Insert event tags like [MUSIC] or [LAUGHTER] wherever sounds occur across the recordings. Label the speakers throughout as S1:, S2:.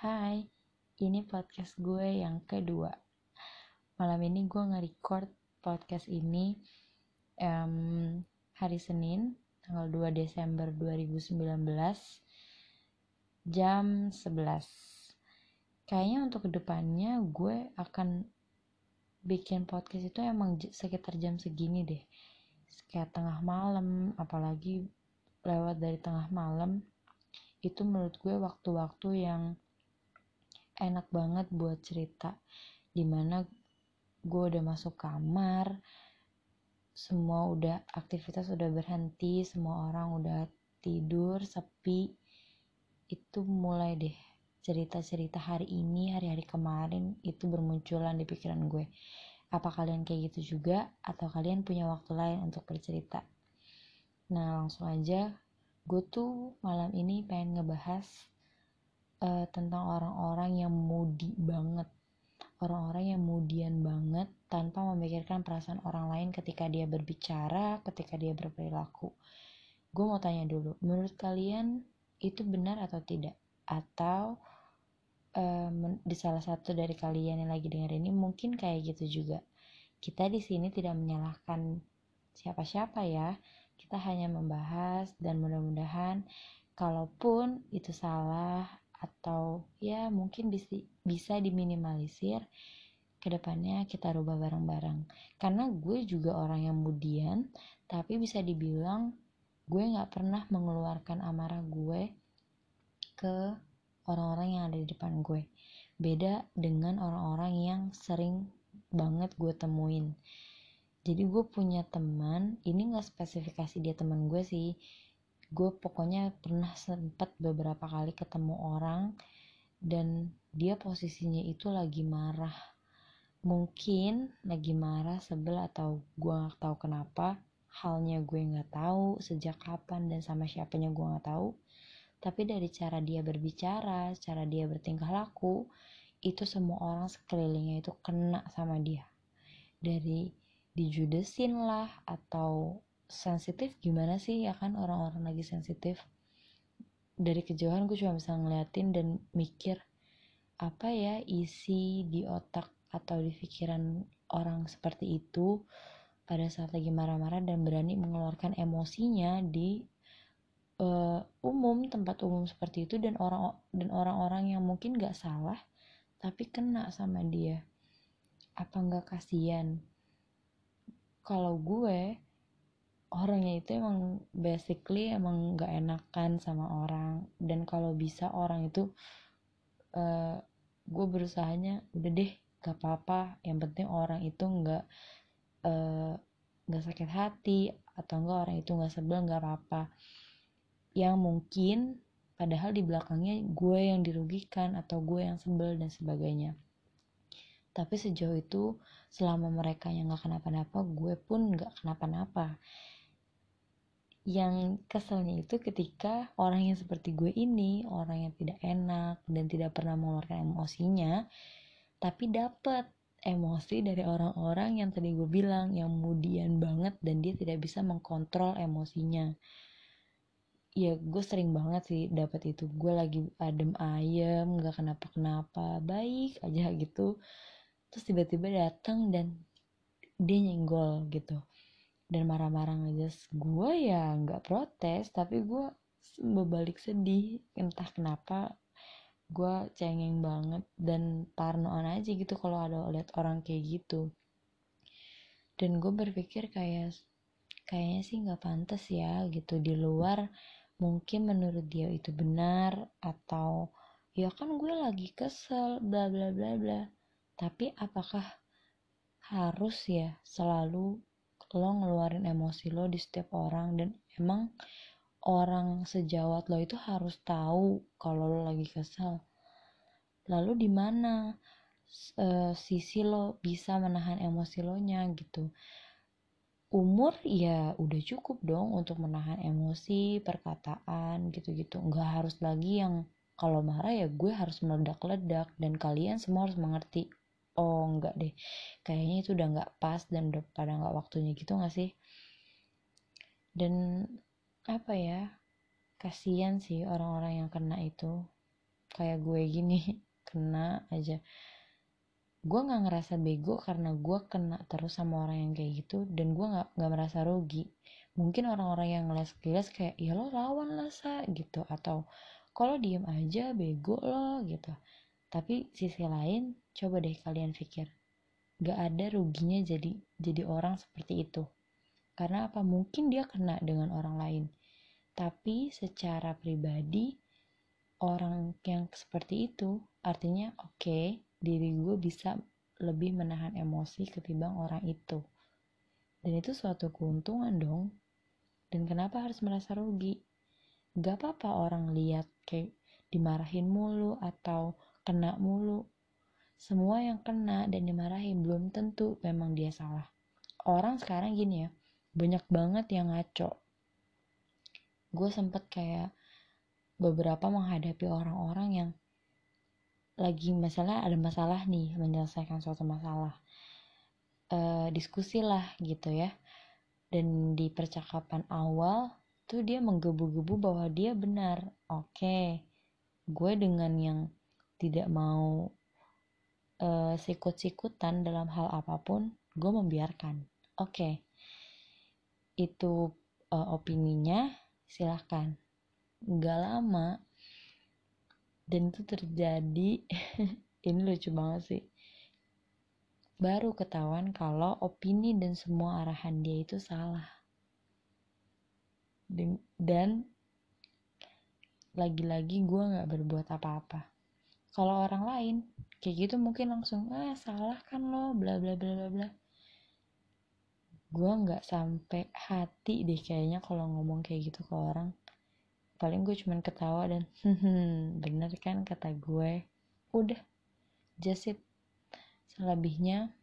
S1: Hai, ini podcast gue yang kedua. Malam ini gue nge-record podcast ini um, hari Senin, tanggal 2 Desember 2019, jam 11. Kayaknya untuk ke depannya gue akan bikin podcast itu emang sekitar jam segini deh. Kayak tengah malam, apalagi lewat dari tengah malam itu menurut gue waktu-waktu yang enak banget buat cerita. Di mana gue udah masuk kamar semua udah aktivitas udah berhenti semua orang udah tidur sepi. Itu mulai deh cerita-cerita hari ini hari-hari kemarin itu bermunculan di pikiran gue. Apa kalian kayak gitu juga atau kalian punya waktu lain untuk bercerita? Nah langsung aja. Gue tuh malam ini pengen ngebahas uh, tentang orang-orang yang moody banget. Orang-orang yang mudian banget tanpa memikirkan perasaan orang lain ketika dia berbicara ketika dia berperilaku. Gue mau tanya dulu menurut kalian itu benar atau tidak? Atau um, di salah satu dari kalian yang lagi denger ini mungkin kayak gitu juga. Kita di sini tidak menyalahkan siapa-siapa ya. Kita hanya membahas dan mudah-mudahan kalaupun itu salah atau ya mungkin bisa, bisa diminimalisir ke depannya kita rubah bareng-bareng. Karena gue juga orang yang mudian tapi bisa dibilang gue nggak pernah mengeluarkan amarah gue ke orang-orang yang ada di depan gue. Beda dengan orang-orang yang sering banget gue temuin. Jadi gue punya teman ini nggak spesifikasi dia teman gue sih gue pokoknya pernah sempat beberapa kali ketemu orang dan dia posisinya itu lagi marah. Mungkin lagi marah sebel atau gue nggak tahu kenapa. Halnya gue nggak tahu sejak kapan dan sama siapanya gue nggak tahu. Tapi dari cara dia berbicara cara dia bertingkah laku itu semua orang sekelilingnya itu kena sama dia. Dari dijudesin lah atau sensitif gimana sih ya kan? Orang-orang lagi sensitif. Dari kejauhan gue cuma bisa ngeliatin dan mikir apa ya isi di otak atau di pikiran orang seperti itu pada saat lagi marah-marah dan berani mengeluarkan emosinya di uh, umum tempat umum seperti itu dan orang dan orang-orang yang mungkin gak salah tapi kena sama dia. Apa nggak kasihan? Kalau gue orangnya itu emang basically emang nggak enakan sama orang. Dan kalau bisa orang itu uh, gue berusahanya udah deh gak apa-apa. Yang penting orang itu eh, nggak uh, sakit hati atau enggak orang itu nggak sebel nggak apa-apa. Yang mungkin padahal di belakangnya gue yang dirugikan atau gue yang sebel dan sebagainya. Tapi sejauh itu selama mereka yang nggak kenapa-napa gue pun nggak kenapa-napa yang keselnya itu ketika orang yang seperti gue ini orang yang tidak enak dan tidak pernah mengeluarkan emosinya tapi dapat emosi dari orang-orang yang tadi gue bilang yang mudian banget dan dia tidak bisa mengkontrol emosinya. Ya gue sering banget sih dapat itu. Gue lagi adem ayem nggak kenapa kenapa baik aja gitu. Terus tiba-tiba datang dan dia nyenggol gitu dan marah-marah ngejas gue ya nggak protes tapi gue berbalik sedih. Entah kenapa gue cengeng banget dan parnoan aja gitu kalau ada lihat orang kayak gitu. Dan gue berpikir kayak kayaknya sih nggak pantas ya gitu. Di luar mungkin menurut dia itu benar atau ya kan gue lagi kesel bla bla bla bla. Tapi apakah harus ya selalu lo ngeluarin emosi lo di setiap orang dan emang orang sejawat lo itu harus tahu kalau lo lagi kesel. Lalu di mana uh, sisi lo bisa menahan emosi lo nya gitu. Umur ya udah cukup dong untuk menahan emosi perkataan gitu-gitu. Nggak harus lagi yang kalau marah ya gue harus meledak-ledak dan kalian semua harus mengerti oh enggak deh. Kayaknya itu udah nggak pas dan udah pada nggak waktunya gitu nggak sih? Dan apa ya kasihan sih orang-orang yang kena itu. Kayak gue gini [LAUGHS] kena aja. Gue nggak ngerasa bego karena gue kena terus sama orang yang kayak gitu dan gue nggak nggak merasa rugi. Mungkin orang-orang yang ngeles-ngeles kayak ya lo lawan lah sa gitu. Atau kalau diem aja bego lo gitu tapi sisi lain coba deh kalian pikir gak ada ruginya jadi jadi orang seperti itu. Karena apa? Mungkin dia kena dengan orang lain. Tapi secara pribadi orang yang seperti itu artinya oke okay, diri gue bisa lebih menahan emosi ketimbang orang itu. Dan itu suatu keuntungan dong. Dan kenapa harus merasa rugi? Gak apa-apa orang lihat kayak dimarahin mulu atau kena mulu. Semua yang kena dan dimarahin belum tentu memang dia salah. Orang sekarang gini ya banyak banget yang ngaco. Gue sempet kayak beberapa menghadapi orang-orang yang lagi masalah ada masalah nih menyelesaikan suatu masalah. E, diskusi lah gitu ya. Dan di percakapan awal tuh dia menggebu-gebu bahwa dia benar. Oke okay. gue dengan yang tidak mau e, sikut-sikutan dalam hal apa pun gue membiarkan. Oke. Okay itu uh, opininya silahkan. Nggak lama dan itu terjadi [LAUGHS] ini lucu banget sih. Baru ketahuan kalau opini dan semua arahan dia itu salah. Dan lagi-lagi gue nggak berbuat apa-apa kalau orang lain kayak gitu mungkin langsung ah salah kan lo bla bla bla bla bla. Gue nggak sampai hati deh kayaknya kalau ngomong kayak gitu ke orang. Paling gue cuman ketawa dan bener kan kata gue. Udah just it. Selebihnya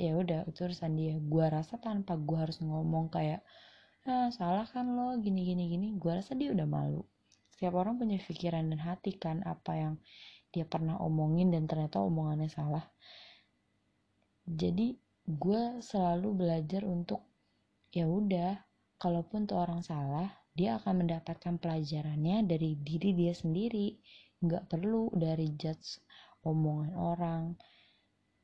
S1: ya udah itu urusan dia. Gue rasa tanpa gue harus ngomong kayak ah salah kan lo gini gini gini gue rasa dia udah malu. Setiap orang punya pikiran dan hati kan apa yang dia pernah omongin dan ternyata omongannya salah. Jadi gue selalu belajar untuk ya udah kalaupun tuh orang salah dia akan mendapatkan pelajarannya dari diri dia sendiri. Nggak perlu dari judge omongan orang.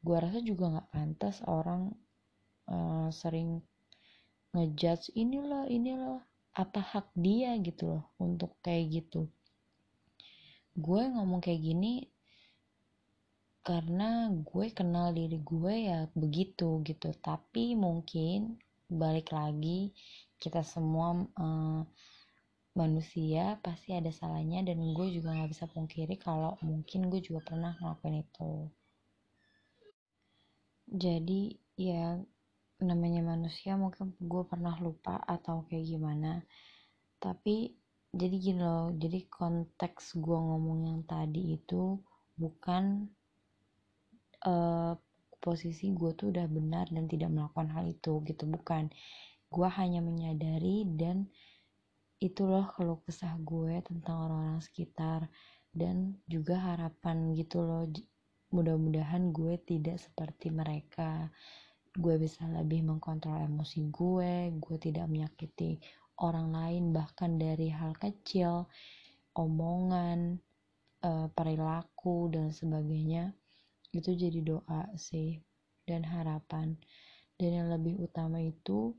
S1: Gue rasa juga nggak pantas orang uh, sering ngejudge ini loh ini loh apa hak dia? gitu loh untuk kayak gitu gue ngomong kayak gini karena gue kenal diri gue ya begitu gitu. Tapi mungkin balik lagi kita semua uh, manusia pasti ada salahnya dan gue juga nggak bisa pungkiri kalau mungkin gue juga pernah ngelakuin itu. Jadi ya namanya manusia mungkin gue pernah lupa atau kayak gimana. Tapi jadi gini loh jadi konteks gue ngomong yang tadi itu bukan uh, posisi gue tuh udah benar dan tidak melakukan hal itu gitu. Bukan. Gue hanya menyadari dan itu loh kalau kesah gue tentang orang-orang sekitar dan juga harapan gitu loh. Mudah-mudahan gue tidak seperti mereka. Gue bisa lebih mengkontrol emosi gue gue tidak menyakiti orang lain bahkan dari hal kecil omongan uh, perilaku dan sebagainya itu jadi doa sih dan harapan. Dan yang lebih utama itu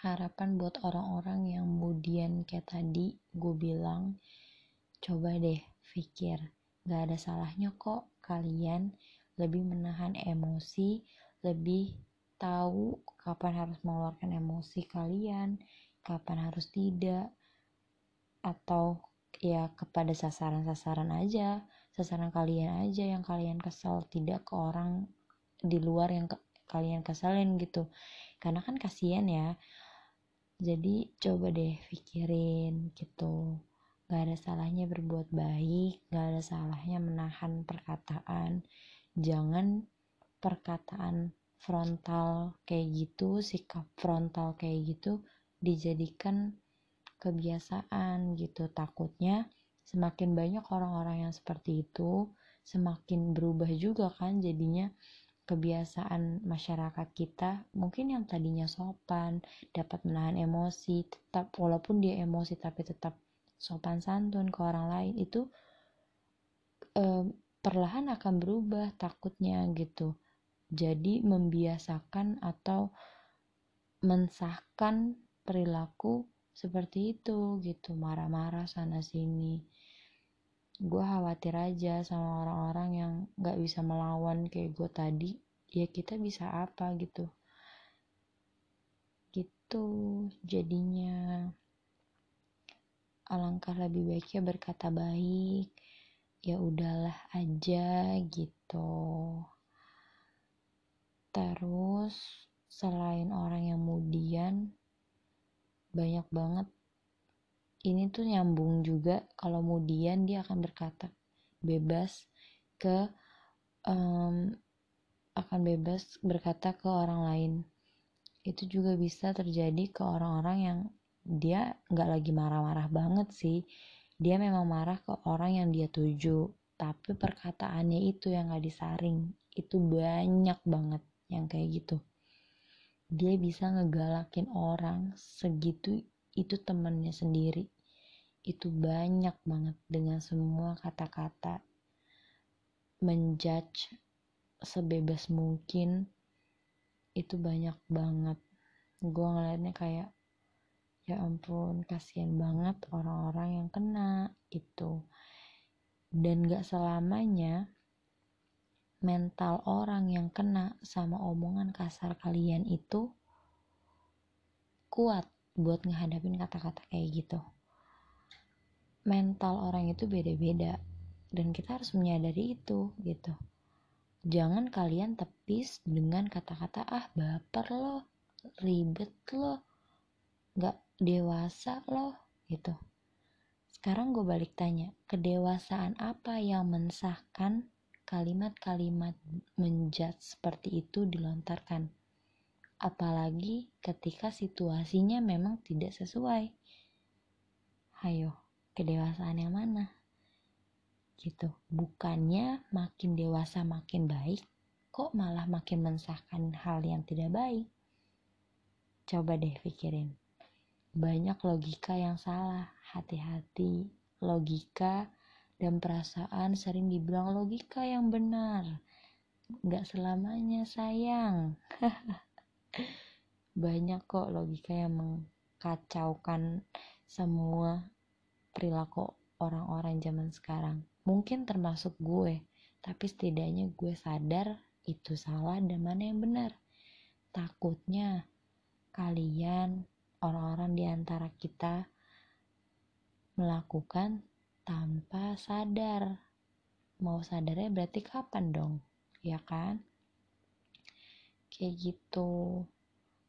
S1: harapan buat orang-orang yang kemudian kayak tadi gue bilang coba deh pikir gak ada salahnya kok kalian lebih menahan emosi lebih tahu kapan harus mengeluarkan emosi kalian kapan harus tidak atau ya kepada sasaran-sasaran aja sasaran kalian aja yang kalian kesel tidak ke orang di luar yang ke kalian keselin gitu. Karena kan kasihan ya. Jadi coba deh pikirin gitu. Gak ada salahnya berbuat baik gak ada salahnya menahan perkataan. Jangan perkataan frontal kayak gitu sikap frontal kayak gitu dijadikan kebiasaan gitu. Takutnya semakin banyak orang-orang yang seperti itu semakin berubah juga kan jadinya kebiasaan masyarakat kita. Mungkin yang tadinya sopan dapat menahan emosi tetap walaupun dia emosi tapi tetap sopan santun ke orang lain itu eh, perlahan akan berubah takutnya gitu jadi membiasakan atau mensahkan perilaku seperti itu gitu. Marah-marah sana sini. Gue khawatir aja sama orang-orang yang gak bisa melawan kayak gue tadi. Ya kita bisa apa gitu. Gitu jadinya. Alangkah lebih baiknya berkata baik. Ya udahlah aja gitu terus selain orang yang kemudian banyak banget. Ini tuh nyambung juga kalau kemudian dia akan berkata bebas ke um, akan bebas berkata ke orang lain. Itu juga bisa terjadi ke orang-orang yang dia nggak lagi marah-marah banget sih. Dia memang marah ke orang yang dia tuju tapi perkataannya itu yang gak disaring. Itu banyak banget yang kayak gitu. Dia bisa ngegalakin orang segitu itu temennya sendiri. Itu banyak banget dengan semua kata-kata menjudge sebebas mungkin. Itu banyak banget. Gue ngeliatnya kayak ya ampun kasihan banget orang-orang yang kena itu dan gak selamanya mental orang yang kena sama omongan kasar kalian itu kuat buat ngehadapin kata-kata kayak gitu. Mental orang itu beda-beda dan kita harus menyadari itu gitu. Jangan kalian tepis dengan kata-kata ah baper lo ribet lo nggak dewasa loh gitu. Sekarang gue balik tanya kedewasaan apa yang mensahkan kalimat-kalimat menjat seperti itu dilontarkan. Apalagi ketika situasinya memang tidak sesuai. Hayo kedewasaan yang mana? Gitu. Bukannya makin dewasa makin baik kok malah makin mensahkan hal yang tidak baik? Coba deh pikirin. Banyak logika yang salah. Hati-hati, logika dan perasaan sering dibilang logika yang benar. Gak selamanya sayang. [LAUGHS] banyak kok logika yang mengkacaukan semua perilaku orang-orang zaman sekarang. Mungkin termasuk gue, tapi setidaknya gue sadar itu salah dan mana yang benar. Takutnya kalian orang-orang di antara kita melakukan tanpa sadar. Mau sadarnya berarti kapan dong? Ya kan? Kayak gitu.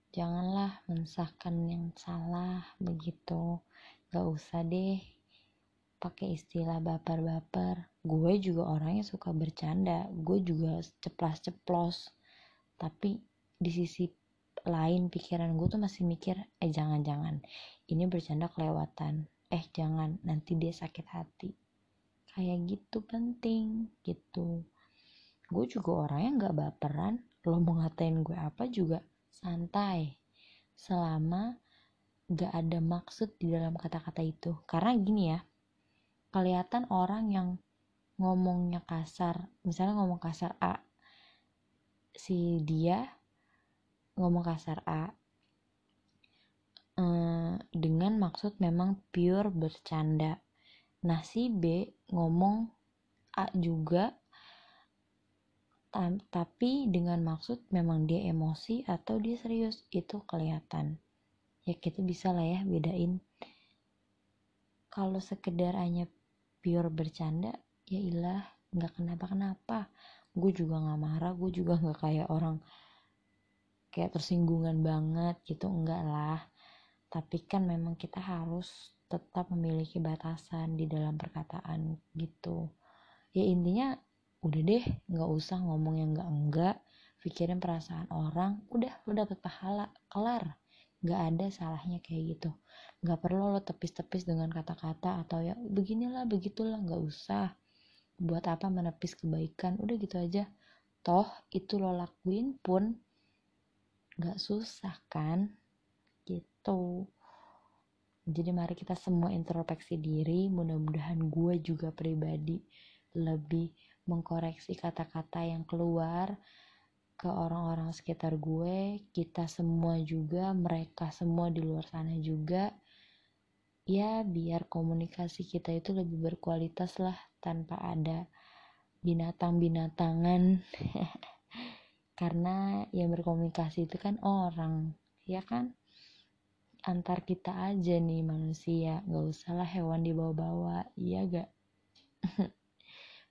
S1: Janganlah mensahkan yang salah begitu. Gak usah deh pakai istilah baper-baper. Gue juga orangnya suka bercanda. Gue juga ceplas-ceplos. Tapi di sisi lain pikiran gue tuh masih mikir eh jangan-jangan ini bercanda kelewatan eh jangan nanti dia sakit hati. Kayak gitu penting gitu. Gue juga orangnya nggak baperan. Lo mau ngatain gue apa juga santai. Selama gak ada maksud di dalam kata-kata itu. Karena gini ya kelihatan orang yang ngomongnya kasar misalnya ngomong kasar A si dia ngomong kasar A eh, dengan maksud memang pure bercanda. Nah si B ngomong A juga tapi dengan maksud memang dia emosi atau dia serius itu kelihatan. Ya kita bisa lah ya bedain. Kalau sekedar hanya pure bercanda ya ilah nggak kenapa kenapa gue juga nggak marah gue juga nggak kayak orang kayak tersinggungan banget gitu enggak lah tapi kan memang kita harus tetap memiliki batasan di dalam perkataan gitu. Ya intinya udah deh nggak usah ngomong yang enggak enggak. Pikirin perasaan orang udah lo dapet pahala kelar. Nggak ada salahnya kayak gitu. Nggak perlu lo tepis-tepis dengan kata-kata atau ya beginilah begitulah nggak usah. Buat apa menepis kebaikan? Udah gitu aja. Toh itu lo lakuin pun gak susah kan gitu jadi mari kita semua introspeksi diri mudah-mudahan gue juga pribadi lebih mengkoreksi kata-kata yang keluar ke orang-orang sekitar gue, kita semua juga, mereka semua di luar sana juga. Ya, biar komunikasi kita itu lebih berkualitas lah tanpa ada binatang-binatangan. [LAUGHS] Karena yang berkomunikasi itu kan orang, ya kan? Antar kita aja nih manusia, gak usah lah hewan dibawa-bawa, iya gak? [LAUGHS]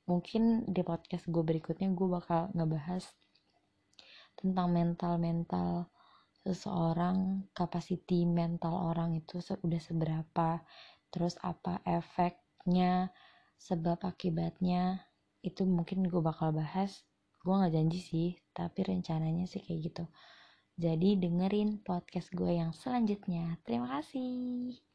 S1: mungkin di podcast gue berikutnya gue bakal ngebahas tentang mental-mental seseorang, kapasiti mental orang itu udah seberapa, terus apa efeknya, sebab akibatnya, itu mungkin gue bakal bahas. Gue gak janji sih, tapi rencananya sih kayak gitu. Jadi dengerin podcast gue yang selanjutnya. Terima kasih.